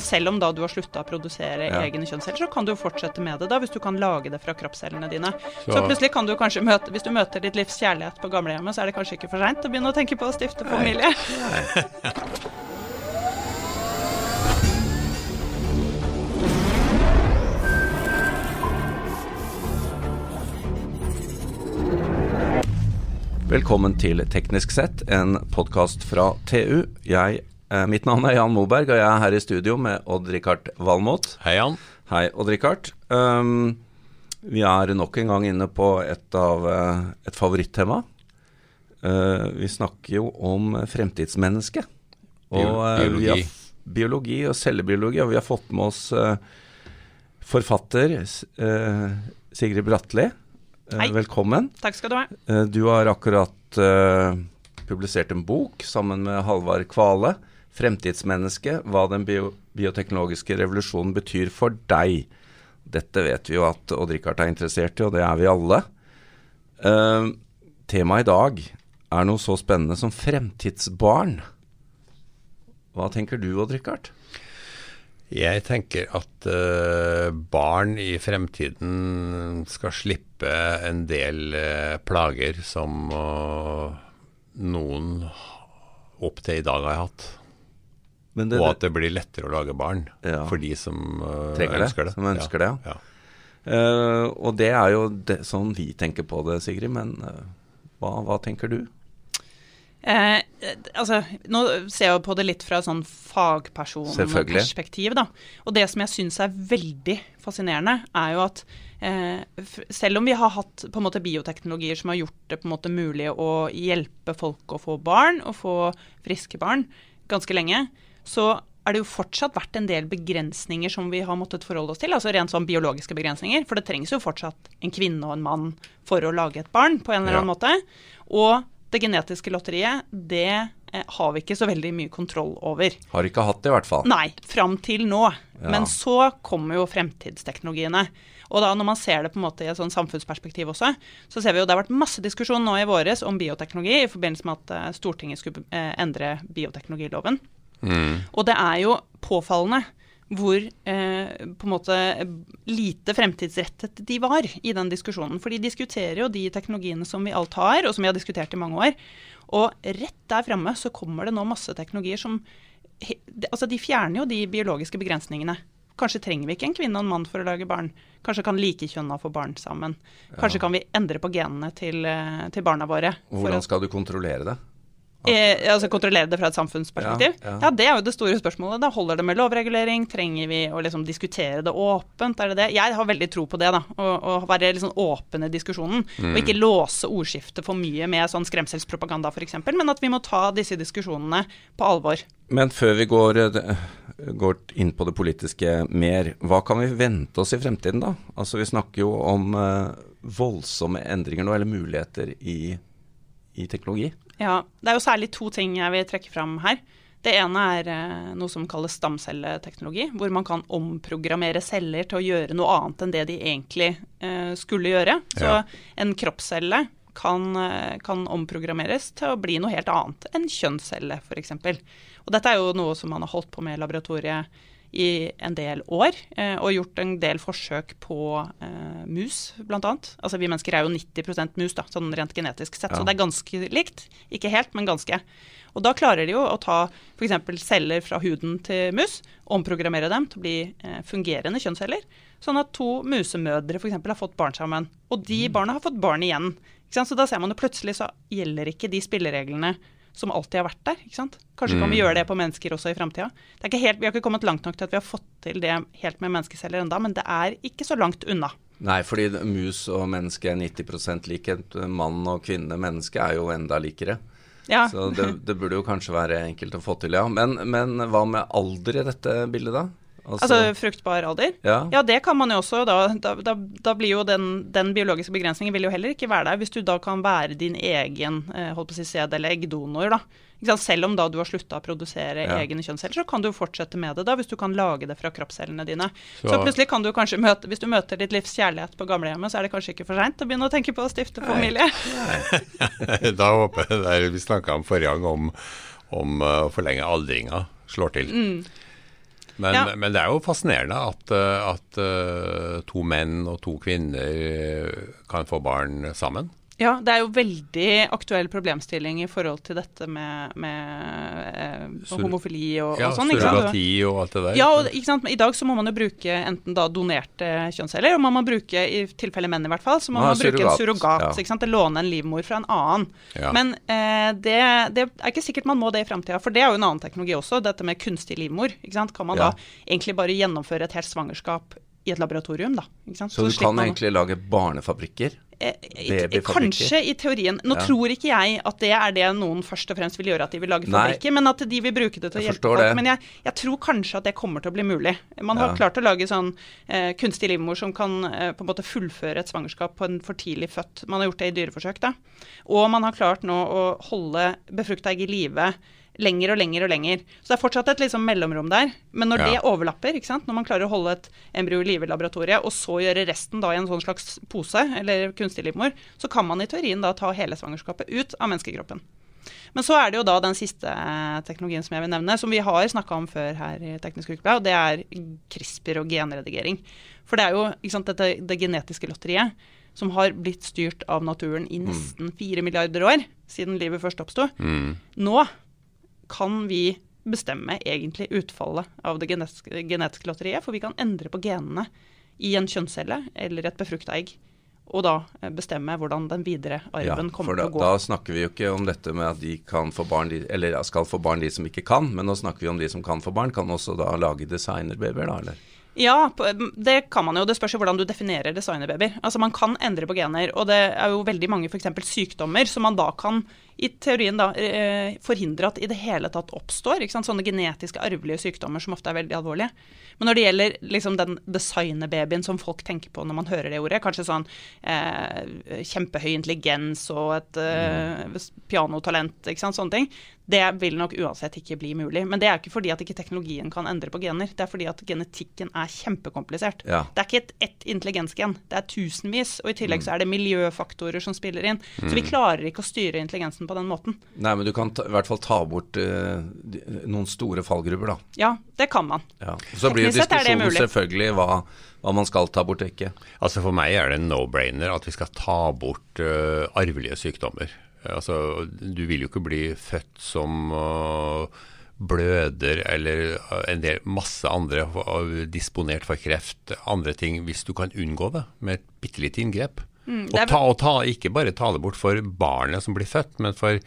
Selv om da du har slutta å produsere Ja. egne kjønnsceller, så kan du jo fortsette med det da, hvis du kan lage det fra kroppscellene dine. Så, Så- plutselig kan du kanskje møte Hvis du møter ditt livs kjærlighet på gamlehjemmet, så er det kanskje ikke for seint å begynne å tenke på å stifte familie. Velkommen til Teknisk sett, en podkast fra TU. Jeg, mitt navn er Jan Moberg, og jeg er her i studio med Odd-Rikard Valmot. Hei, Jan. Hei, Odd-Rikard. Um, vi er nok en gang inne på et av eh, et favorittema. Uh, vi snakker jo om fremtidsmennesket. Og eh, vi har Biologi. biologi og cellebiologi, og vi har fått med oss uh, forfatter eh, Sigrid Bratli. Eh, Hei. velkommen. Takk skal du ha. Eh, Du har akkurat eh, publisert en bok sammen med Halvard Kvale. 'Fremtidsmenneske hva den bio bioteknologiske revolusjonen betyr for deg'. Dette vet vi jo at Odd-Rikard er interessert i, og det er vi alle. Uh, temaet i dag er noe så spennende som fremtidsbarn. Hva tenker du, Odd-Rikard? Jeg tenker at uh, barn i fremtiden skal slippe en del uh, plager som eh, noen opp til i dag har hatt. Men det, Og at det blir lettere å lage barn Ja. for de som uh, ønsker det. som ønsker det, ja. ja. Eh, og det er jo det, sånn vi tenker på det, Sigrid. Men uh, hva, hva tenker du? Eh, altså, nå ser jeg på det litt fra sånn fagpersonperspektiv, da. Og det som jeg syns er veldig fascinerende, er jo at eh, f- selv om vi har hatt på en måte bioteknologier som har gjort det på en måte mulig å hjelpe folk å få barn, og få friske barn, ganske lenge, så er det jo fortsatt vært en del begrensninger som vi har måttet forholde oss til. Altså rent sånn biologiske begrensninger. For det trengs jo fortsatt en kvinne og en mann for å lage et barn på en eller annen Ja. måte. Og det genetiske lotteriet, det eh, har vi ikke så veldig mye kontroll over. Har ikke hatt det, i hvert fall. Nei, fram til nå. Ja. Men så kommer jo fremtidsteknologiene. Og da når man ser det på en måte i et sånn samfunnsperspektiv også, så ser vi jo det har vært masse diskusjon nå i våres om bioteknologi i forbindelse med at eh, Stortinget skulle eh, endre bioteknologiloven. Mm. Og det er jo påfallende hvor eh, på en måte lite fremtidsrettet de var i den diskusjonen. For de diskuterer jo de teknologiene som vi alt har, og som vi har diskutert i mange år. Og rett der framme så kommer det nå masse teknologier som Altså, de fjerner jo de biologiske begrensningene. Kanskje trenger vi ikke en kvinne og en mann for å lage barn. Kanskje kan likekjønna få barn sammen. Kanskje kan vi endre på genene til, eh, til barna våre. Hvordan skal du kontrollere det? Eh, altså kontrollere det fra et samfunnsperspektiv? Ja, Ja, ja. det er jo det store spørsmålet. Da holder det med lovregulering? Trenger vi å liksom diskutere det åpent? Er det det? Jeg har veldig tro på det, da. Å, være litt sånn åpen i diskusjonen. Og ikke låse ordskiftet for mye med sånn skremselspropaganda f.eks., men at vi må ta disse diskusjonene på alvor. Men før vi går, eh, går inn på det politiske mer, hva kan vi vente oss i fremtiden, da? Altså Vi snakker jo om eh, voldsomme endringer nå, eller muligheter i, i teknologi. Ja, Det er jo særlig to ting jeg vil trekke fram her. Det ene er eh, noe som kalles stamcelleteknologi, hvor man kan omprogrammere celler til å gjøre noe annet enn det de egentlig eh, skulle gjøre. Så Ja. en kroppscelle kan, eh, kan omprogrammeres til å bli noe helt annet enn kjønnscelle, f.eks. Og dette er jo noe som man har holdt på med i laboratoriet i en del år, eh, og gjort en del forsøk på eh, mus, bl.a. Altså vi mennesker er jo 90% mus, da, sånn rent genetisk sett, Ja. så det er ganske likt. Ikke helt, men ganske. Og da klarer de jo å ta f.eks. celler fra huden til mus, omprogrammere dem til å bli eh, fungerende kjønnsceller, sånn at to musemødre f.eks. har fått barn sammen. Og de barna har fått barn igjen. Ikke sant? Så da ser man jo plutselig så gjelder ikke de spillereglene som alltid har vært der. ikke sant? Kanskje kan vi gjøre det på mennesker også i framtida. Vi har ikke kommet langt nok til at vi har fått til det helt med menneskeceller enda, men det er ikke så langt unna. Nei, fordi mus og menneske er 90% likhet. Mann og kvinne, menneske, er jo enda likere. Ja. Så det, det burde jo kanskje være enkelt å få til, ja. Men, men hva med alder i dette bildet, da? Altså fruktbar alder? ja. Ja, det kan man jo også. Da, da, da, da blir jo den, den biologiske begrensningen vil jo heller ikke være der, hvis du da kan være din egen eh, holdt på å si eller eggdonor. da. Selv om da du har slutta å produsere Ja. egne kjønnsceller, så kan du fortsette med det da, hvis du kan lage det fra kroppscellene dine. Så, Så- plutselig kan du kanskje møte Hvis du møter ditt livs kjærlighet på gamlehjemmet, så er det kanskje ikke for seint å begynne å tenke på å stifte familie. da håper jeg det Vi snakka om forrige gang om, om eh, å forlenge aldringa slår til. Men, Ja. men det er jo fascinerende at, eh, at eh, to menn og to kvinner kan få barn sammen. Ja, det er jo veldig aktuell problemstilling i forhold til dette med, med eh, homofili og, Ja, og sånn. Ja, surrogati og alt det der. Ja, og, ikke sant? Men I dag så må man jo bruke enten da donerte kjønnsceller, og man må bruke, i tilfelle menn i hvert fall, så må man, man bruke en surrogat, surrogat. ja. ikke sant? Låne en livmor fra en annen. Ja. Men eh, det, det er ikke sikkert man må det i framtida, for det er jo en annen teknologi også, dette med kunstig livmor. ikke sant? Kan man da egentlig bare gjennomføre et helt svangerskap i et laboratorium, da? sant? Så du kan egentlig lage barnefabrikker? Eh. Kanskje i teorien. Nå Ja. tror ikke jeg at det er det noen først og fremst vil gjøre, at de vil lage Nei. fabrikker, men at de vil bruke det til å hjelpe folk. det. Men jeg, jeg tror kanskje at det kommer til å bli mulig. Man har Ja. klart å lage sånn eh, kunstig livmor som kan eh, på en måte fullføre et svangerskap på en for tidlig født. Man har gjort det i dyreforsøk, da. Og man har klart nå å holde befrukta egg i live lenger og lenger og lenger. Så det er fortsatt et liksom mellomrom der. Men når Ja. det overlapper, ikke sant? når man klarer å holde et embryo i live i laboratoriet, og så gjøre resten da i en sånn slags pose, eller kunstig livmor, så kan man i teorien da ta hele svangerskapet ut av menneskekroppen. Men så er det jo da den siste eh, teknologien som jeg vil nevne, som vi har snakka om før her i Teknisk Ukeblad, og det er CRISPR og genredigering. For det er jo sant, dette det genetiske lotteriet som har blitt styrt av naturen i nesten fire milliarder år, siden livet først oppsto. Mm. Nå kan vi bestemme egentlig utfallet av det genetiske, genetiske lotteriet, for vi kan endre på genene i en kjønnscelle eller et befrukta egg, og da eh, bestemme hvordan den videre arven ja, kommer da, til å gå. da snakker vi jo ikke om dette med at de kan få barn, de, eller skal få barn de som ikke kan, men nå snakker vi om de som kan få barn. Kan også da lage designerbabyer, da, eller? Ja, det kan man jo. Det spørs jo hvordan du definerer designerbabyer. Altså Man kan endre på gener, og det er jo veldig mange eksempel sykdommer som man da kan i teorien da eh, forhindre at i det hele tatt oppstår. Sånne genetiske arvelige sykdommer som ofte er veldig alvorlige. Men når det gjelder liksom den designerbabyen som folk tenker på når man hører det ordet, kanskje sånn eh, kjempehøy intelligens og et eh, pianotalent, ikke sant, sånne ting, det vil nok uansett ikke bli mulig. Men det er ikke fordi at ikke teknologien kan endre på gener, det er fordi at genetikken er kjempekomplisert. Ja. Det er ikke et intelligensgen, det er tusenvis, og i tillegg så er det miljøfaktorer som spiller inn. Så vi klarer ikke å styre intelligensen på den måten. Nei, men du kan ta, i hvert fall ta bort eh, noen store fallgrupper, da. Ja, det kan man. Ja. Så blir jo Teknisk sett er det diskusjonen mulig. selvfølgelig hva, hva man skal ta bort og ikke. Altså For meg er det en no-brainer at vi skal ta bort uh, arvelige sykdommer. Altså, Du vil jo ikke bli født som uh, bløder eller øh, en del masse andre disponert for kreft, andre ting, hvis du kan unngå det med et bitte lite inngrep. Mm, og, ta, og ta, ikke bare ta det bort for barnet som blir født, men for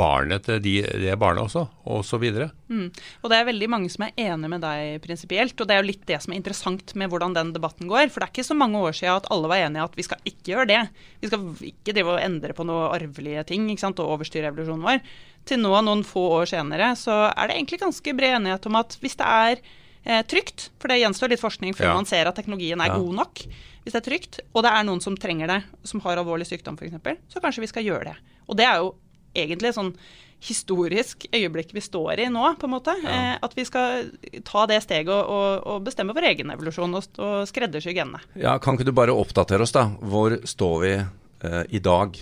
barnet til de, det barnet også, og så videre. Mm. Og det er veldig mange som er enig med deg prinsipielt, og det er jo litt det som er interessant med hvordan den debatten går. For det er ikke så mange år siden at alle var enige at vi skal ikke gjøre det. Vi skal ikke drive og endre på noe arvelige ting og overstyre evolusjonen vår. Til nå, noen få år senere, så er det egentlig ganske bred enighet om at hvis det er eh, trygt, for det gjenstår litt forskning før Ja. man ser at teknologien er Ja. god nok, hvis det er trygt, og det er noen som trenger det, som har alvorlig sykdom f.eks., så kanskje vi skal gjøre det. Og det er jo egentlig sånn historisk øyeblikk vi står i nå, på en måte. Eh, at vi skal ta det steget og, og, og bestemme vår egen evolusjon og, og skreddersy genene. Ja, Kan ikke du bare oppdatere oss, da? Hvor står vi eh, i dag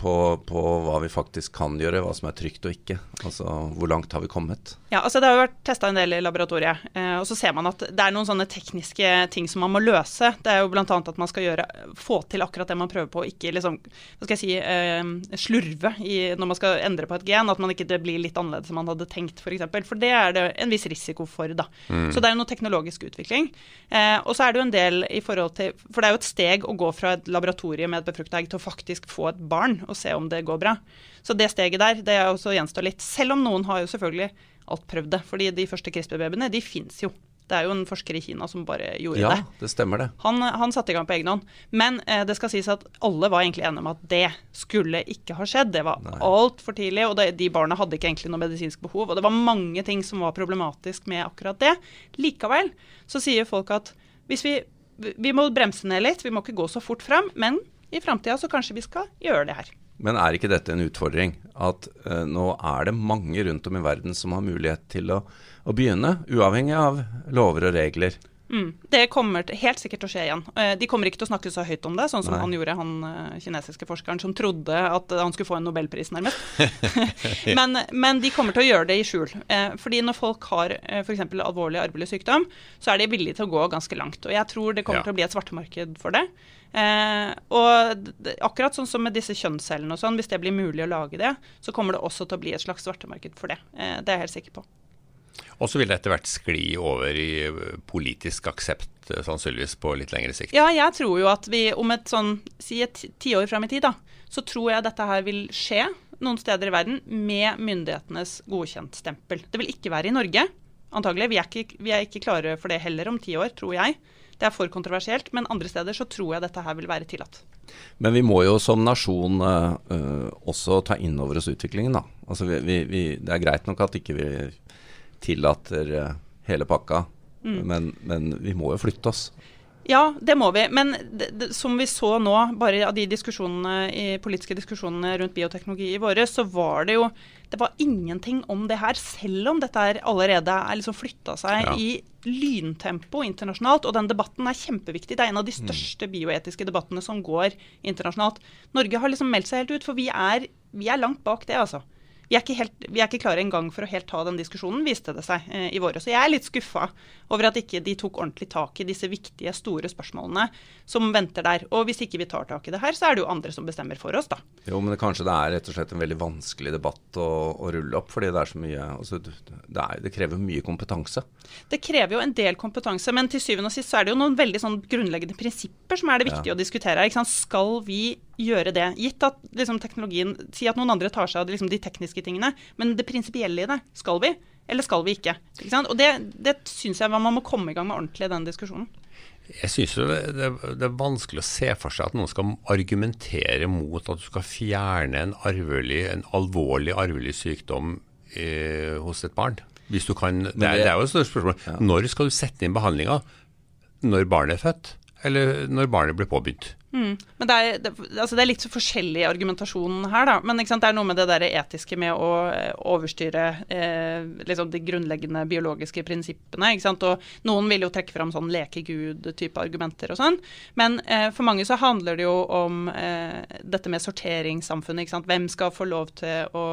på, på hva vi faktisk kan gjøre, hva som er trygt og ikke? Altså, Hvor langt har vi kommet? Ja, altså Det har jo vært testa en del i laboratoriet. Eh, og så ser man at det er noen sånne tekniske ting som man må løse. Det er jo bl.a. at man skal gjøre, få til akkurat det man prøver på, ikke liksom, hva skal jeg si, eh, slurve i, når man skal endre på et gen. At man ikke det blir litt annerledes enn man hadde tenkt, f.eks. For, eksempel. for det er det en viss risiko for. da. Så det er jo noe teknologisk utvikling. Eh, og så er det jo en del i forhold til For det er jo et steg å gå fra et laboratorium med et befrukta egg til å faktisk få et barn og se om det går bra. Så det steget der, det er også gjenstår litt. Selv om noen har jo selvfølgelig alt prøvd det. fordi de første CRISPR-babyene, de fins jo. Det er jo en forsker i Kina som bare gjorde Ja, det. det stemmer det. Han, han satte i gang på egen hånd. Men eh, det skal sies at alle var egentlig enige om at det skulle ikke ha skjedd. Det var altfor tidlig, og det, de barna hadde ikke egentlig noe medisinsk behov. Og det var mange ting som var problematisk med akkurat det. Likevel så sier folk at hvis vi, vi må bremse ned litt, vi må ikke gå så fort fram, men i framtida så kanskje vi skal gjøre det her. Men er ikke dette en utfordring? At eh, nå er det mange rundt om i verden som har mulighet til å, å begynne, uavhengig av lover og regler. Mm. Det kommer til, helt sikkert til å skje igjen. Eh, de kommer ikke til å snakke så høyt om det, sånn som Nei. han gjorde, han eh, kinesiske forskeren som trodde at han skulle få en nobelpris, nærmest. men, men de kommer til å gjøre det i skjul. Eh, fordi når folk har f.eks. alvorlig arvelig sykdom, så er de villige til å gå ganske langt. Og jeg tror det kommer Ja. til å bli et svartemarked for det. Eh, og akkurat sånn som med disse kjønnscellene og sånn, hvis det blir mulig å lage det, så kommer det også til å bli et slags svartemarked for det. Eh, det er jeg helt sikker på. Og så vil det etter hvert skli over i eh, politisk aksept, eh, sannsynligvis på litt lengre sikt. Ja, jeg tror jo at vi om et sånn, si et ti- tiår fram i tid, da, så tror jeg dette her vil skje noen steder i verden med myndighetenes godkjent-stempel. Det vil ikke være i Norge, antagelig. Vi er, ikke, vi er ikke klare for det heller om ti år, tror jeg. Det er for kontroversielt, men andre steder så tror jeg dette her vil være tillatt. Men vi må jo som nasjon eh, også ta inn over oss utviklingen, da. Altså vi, vi, vi, det er greit nok at ikke vi tillater eh, hele pakka, men, men vi må jo flytte oss. Ja, det må vi. Men det, det, som vi så nå, bare av de diskusjonene, i politiske diskusjonene rundt bioteknologi i våre, så var det jo Det var ingenting om det her, selv om dette allerede er liksom flytta seg Ja. i lyntempo internasjonalt. Og den debatten er kjempeviktig. Det er en av de største bioetiske debattene som går internasjonalt. Norge har liksom meldt seg helt ut, for vi er, vi er langt bak det, altså. Vi er, ikke helt, vi er ikke klare engang for å helt ta den diskusjonen, viste det seg eh, i våre. Så jeg er litt skuffa over at ikke de tok ordentlig tak i disse viktige, store spørsmålene som venter der. Og hvis ikke vi tar tak i det her, så er det jo andre som bestemmer for oss, da. Jo, men det, kanskje det er rett og slett en veldig vanskelig debatt å, å rulle opp, fordi det er så mye altså, det, er, det krever mye kompetanse. Det krever jo en del kompetanse, men til syvende og sist så er det jo noen veldig sånn grunnleggende prinsipper som er det viktige Ja. å diskutere. her, Skal vi gjøre det? Gitt at liksom, teknologien Si at noen andre tar seg av liksom, de tekniske tingene, men det prinsipielle i det, skal vi? Eller skal vi ikke? ikke sant? Og det, det syns jeg man må komme i gang med ordentlig i den diskusjonen. Jeg syns det, det, det er vanskelig å se for seg at noen skal argumentere mot at du skal fjerne en arvelig, en alvorlig arvelig sykdom eh, hos et barn. Hvis du kan, det, er, det- det er jo et stort spørsmål. Når skal du sette inn behandlinga? Når barnet er født, eller når barnet blir påbegynt? Men det er, det, altså det er litt forskjellig argumentasjon her, da. Men det er noe med det der etiske med å eh, overstyre eh, liksom de grunnleggende biologiske prinsippene. Og noen vil jo trekke fram sånn lekegud-type argumenter og sånn. Men eh, for mange så handler det jo om eh, dette med sorteringssamfunnet. Hvem skal få lov til å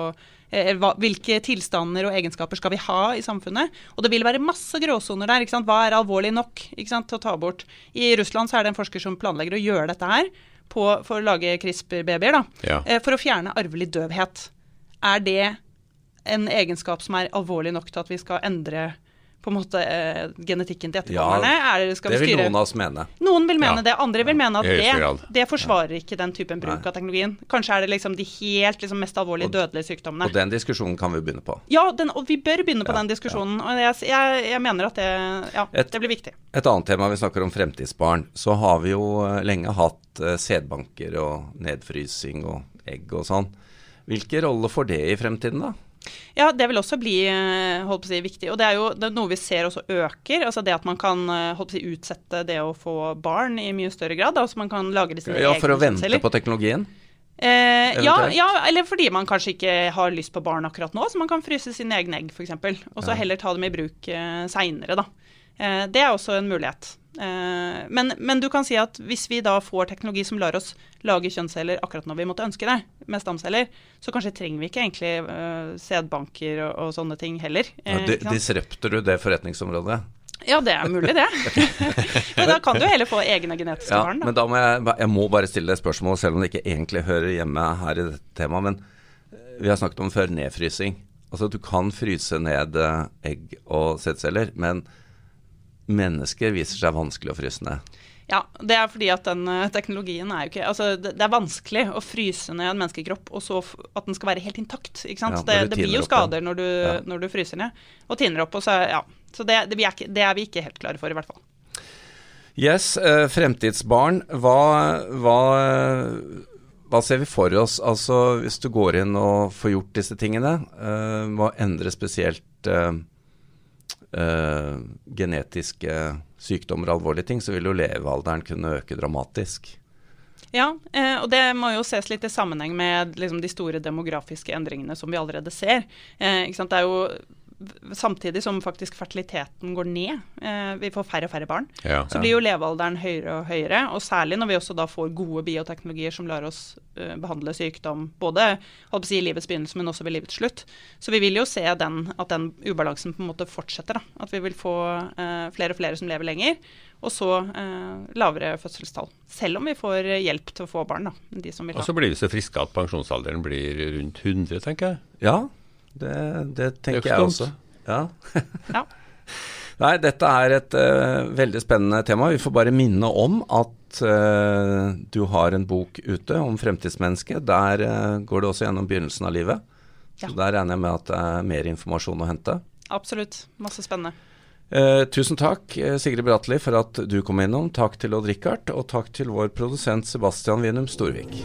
eh, hvilke tilstander og egenskaper skal vi ha i samfunnet? Og det vil være masse gråsoner der. Hva er alvorlig nok til å ta bort? I Russland så er det en forsker som planlegger å gjøre dette her på, for å lage CRISPR-babyer, Ja. eh, for å fjerne arvelig døvhet. Er det en egenskap som er alvorlig nok til at vi skal endre på en måte eh, genetikken til etterkommerne? Ja, det, det vil styre? noen av oss mene. Noen vil mene Ja. det, andre vil mene at det, det forsvarer ikke den typen bruk Nei. av teknologien. Kanskje er det liksom de helt liksom, mest alvorlige Og- dødelige sykdommene. Og den diskusjonen kan vi begynne på. Ja, den, og vi bør begynne på den diskusjonen. Og jeg, jeg, jeg mener at det, ja, Et- det blir viktig. Et annet tema vi snakker om fremtidsbarn, så har vi jo eh, lenge hatt uh, sædbanker og nedfrysing og egg og sånn. Hvilken rolle får det i fremtiden, da? Ja, det vil også bli eh, holdt på å si, viktig. Og det er jo det er noe vi ser også øker. altså Det at man kan eh, holdt på å si, utsette det å få barn i mye større grad. Altså man kan lage sine Ja, For å vente kjønnsceller. på teknologien? Eh, ja, ja, eller fordi man kanskje ikke har lyst på barn akkurat nå, så man kan fryse sine egne egg f.eks. Og så Ja. heller ta dem i bruk eh, seinere, da. Eh, det er også en mulighet. Eh, men, men du kan si at hvis vi da får teknologi som lar oss lage kjønnsceller akkurat når vi måtte ønske det, med stamceller, så kanskje trenger vi ikke egentlig uh, sædbanker og, og sånne ting heller. Ja, Eh, di- ikke sant? Disrupter du det forretningsområdet? ja, det er mulig, det. men da kan du heller få egne genetiske Ja, barn, da. men da må jeg, jeg må bare stille det spørsmålet, selv om det ikke egentlig hører hjemme her i dette temaet. Men vi har snakket om før nedfrysing. Altså du kan fryse ned egg og sædceller, men mennesker viser seg vanskelig å fryse ned. Ja, det er fordi at den eh, teknologien er jo ikke Altså, det, det er vanskelig å fryse ned en menneskekropp, og så at den skal være helt intakt. Ikke sant? Ja, det, det blir jo skader når du, Ja. når du fryser ned. Og tiner opp. Og så, ja. så det, det, vi er ikke, det er vi ikke helt klare for, i hvert fall. Yes, eh, fremtidsbarn. Hva, hva, hva ser vi for oss? Altså hvis du går inn og får gjort disse tingene, eh, hva endrer spesielt eh, eh, genetiske sykdommer og alvorlige ting, så vil jo levealderen kunne øke dramatisk. Ja, eh, og det må jo ses litt i sammenheng med liksom, de store demografiske endringene som vi allerede ser. Eh? Det er jo samtidig som faktisk fertiliteten går ned, eh, vi får færre og færre barn, Ja. så blir jo levealderen høyere og høyere. Og særlig når vi også da får gode bioteknologier som lar oss eh, behandle sykdom både holdt på å si, i livets begynnelse, men også ved livets slutt. Så vi vil jo se den, at den ubalansen på en måte fortsetter. Da. At vi vil få eh, flere og flere som lever lenger, og så eh, lavere fødselstall. Selv om vi får hjelp til å få barn, da, de som vil Og så blir vi så friske at pensjonsalderen blir rundt 100, tenker jeg. Ja, det, det tenker Det er jeg også. Ja. Ja. Nei, dette er et uh, veldig spennende tema. Vi får bare minne om at uh, du har en bok ute om fremtidsmennesket. Der uh, går det også gjennom begynnelsen av livet. Så der regner jeg med at det er mer informasjon å hente. Absolutt. Masse spennende. Eh, tusen takk, Sigrid Bratli, for at du kom innom. Takk til Odd Rikard, og takk til vår produsent Sebastian Winum Storvik.